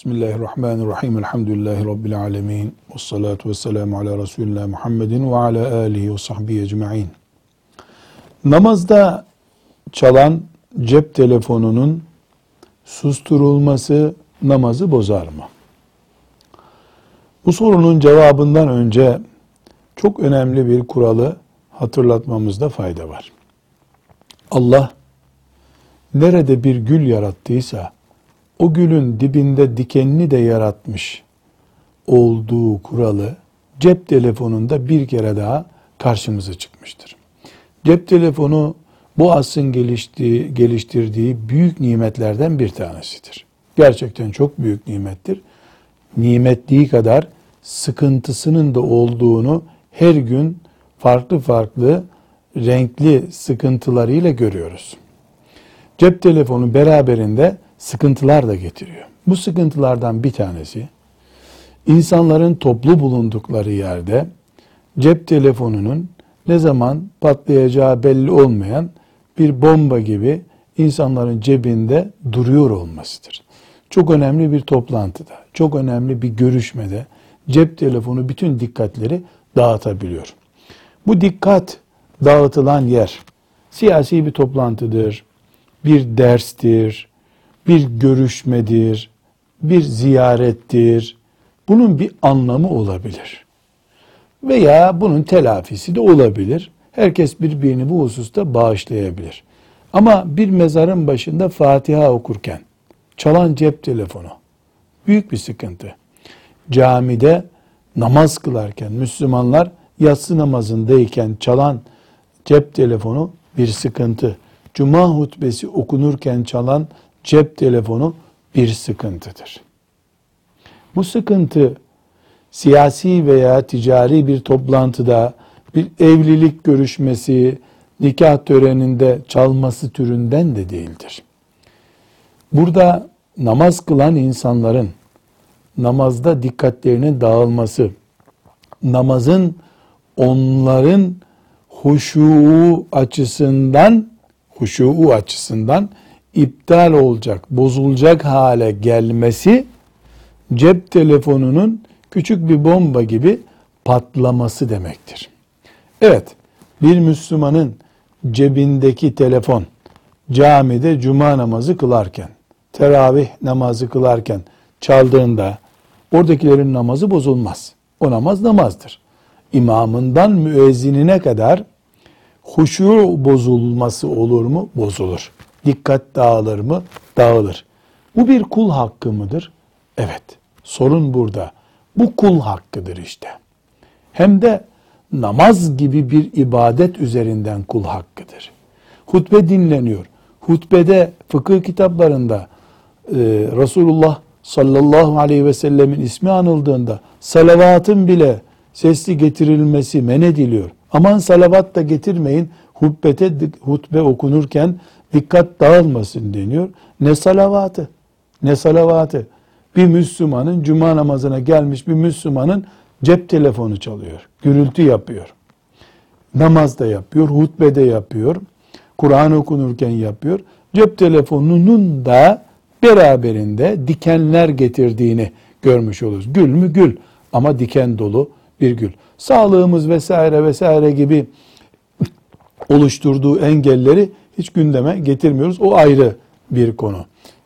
Bismillahirrahmanirrahim. Elhamdülillahi Rabbil alemin. Ve salatu ve selamu ala Resulullah Muhammedin ve ala alihi ve sahbihi ecma'in. Namazda çalan cep telefonunun susturulması namazı bozar mı? Bu sorunun cevabından önce çok önemli bir kuralı hatırlatmamızda fayda var. Allah nerede bir gül yarattıysa o gülün dibinde dikenini de yaratmış olduğu kuralı cep telefonunda bir kere daha karşımıza çıkmıştır. Cep telefonu bu asrın geliştiği, geliştirdiği büyük nimetlerden bir tanesidir. Gerçekten çok büyük nimettir. Nimetliği kadar sıkıntısının da olduğunu her gün farklı farklı renkli sıkıntılarıyla görüyoruz. Cep telefonu beraberinde sıkıntılar da getiriyor. Bu sıkıntılardan bir tanesi insanların toplu bulundukları yerde cep telefonunun ne zaman patlayacağı belli olmayan bir bomba gibi insanların cebinde duruyor olmasıdır. Çok önemli bir toplantıda, çok önemli bir görüşmede cep telefonu bütün dikkatleri dağıtabiliyor. Bu dikkat dağıtılan yer siyasi bir toplantıdır, bir derstir, bir görüşmedir, bir ziyarettir. Bunun bir anlamı olabilir. Veya bunun telafisi de olabilir. Herkes birbirini bu hususta bağışlayabilir. Ama bir mezarın başında Fatiha okurken çalan cep telefonu büyük bir sıkıntı. Camide namaz kılarken Müslümanlar yatsı namazındayken çalan cep telefonu bir sıkıntı. Cuma hutbesi okunurken çalan cep telefonu bir sıkıntıdır. Bu sıkıntı siyasi veya ticari bir toplantıda bir evlilik görüşmesi, nikah töreninde çalması türünden de değildir. Burada namaz kılan insanların namazda dikkatlerinin dağılması, namazın onların huşu açısından huşu açısından iptal olacak, bozulacak hale gelmesi cep telefonunun küçük bir bomba gibi patlaması demektir. Evet, bir Müslümanın cebindeki telefon camide cuma namazı kılarken, teravih namazı kılarken çaldığında oradakilerin namazı bozulmaz. O namaz namazdır. İmamından müezzinine kadar huşu bozulması olur mu? Bozulur. Dikkat dağılır mı? Dağılır. Bu bir kul hakkı mıdır? Evet. Sorun burada. Bu kul hakkıdır işte. Hem de namaz gibi bir ibadet üzerinden kul hakkıdır. Hutbe dinleniyor. Hutbede fıkıh kitaplarında e, Resulullah sallallahu aleyhi ve sellemin ismi anıldığında salavatın bile sesli getirilmesi men ediliyor. Aman salavat da getirmeyin. Hutbete, hutbe okunurken dikkat dağılmasın deniyor. Ne salavatı, ne salavatı. Bir Müslümanın cuma namazına gelmiş bir Müslümanın cep telefonu çalıyor. Gürültü yapıyor. Namazda yapıyor, hutbede yapıyor. Kur'an okunurken yapıyor. Cep telefonunun da beraberinde dikenler getirdiğini görmüş oluruz. Gül mü gül ama diken dolu bir gül. Sağlığımız vesaire vesaire gibi oluşturduğu engelleri hiç gündeme getirmiyoruz. O ayrı bir konu.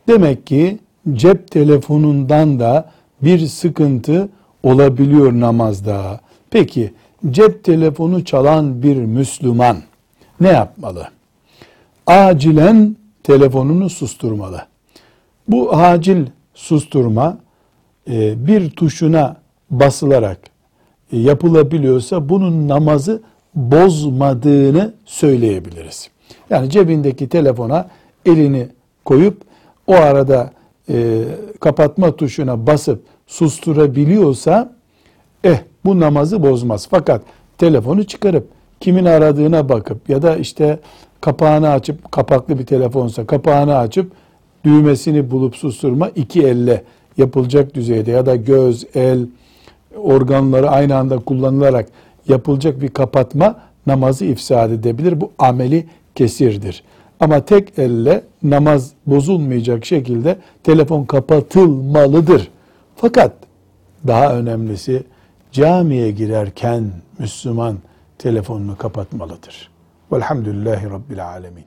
Demek ki cep telefonundan da bir sıkıntı olabiliyor namazda. Peki cep telefonu çalan bir Müslüman ne yapmalı? Acilen telefonunu susturmalı. Bu acil susturma e, bir tuşuna basılarak e, yapılabiliyorsa bunun namazı bozmadığını söyleyebiliriz. Yani cebindeki telefona elini koyup o arada e, kapatma tuşuna basıp susturabiliyorsa eh bu namazı bozmaz. Fakat telefonu çıkarıp kimin aradığına bakıp ya da işte kapağını açıp kapaklı bir telefonsa kapağını açıp düğmesini bulup susturma iki elle yapılacak düzeyde ya da göz, el, organları aynı anda kullanılarak yapılacak bir kapatma namazı ifsad edebilir. Bu ameli kesirdir. Ama tek elle namaz bozulmayacak şekilde telefon kapatılmalıdır. Fakat daha önemlisi camiye girerken Müslüman telefonunu kapatmalıdır. Velhamdülillahi Rabbil Alemin.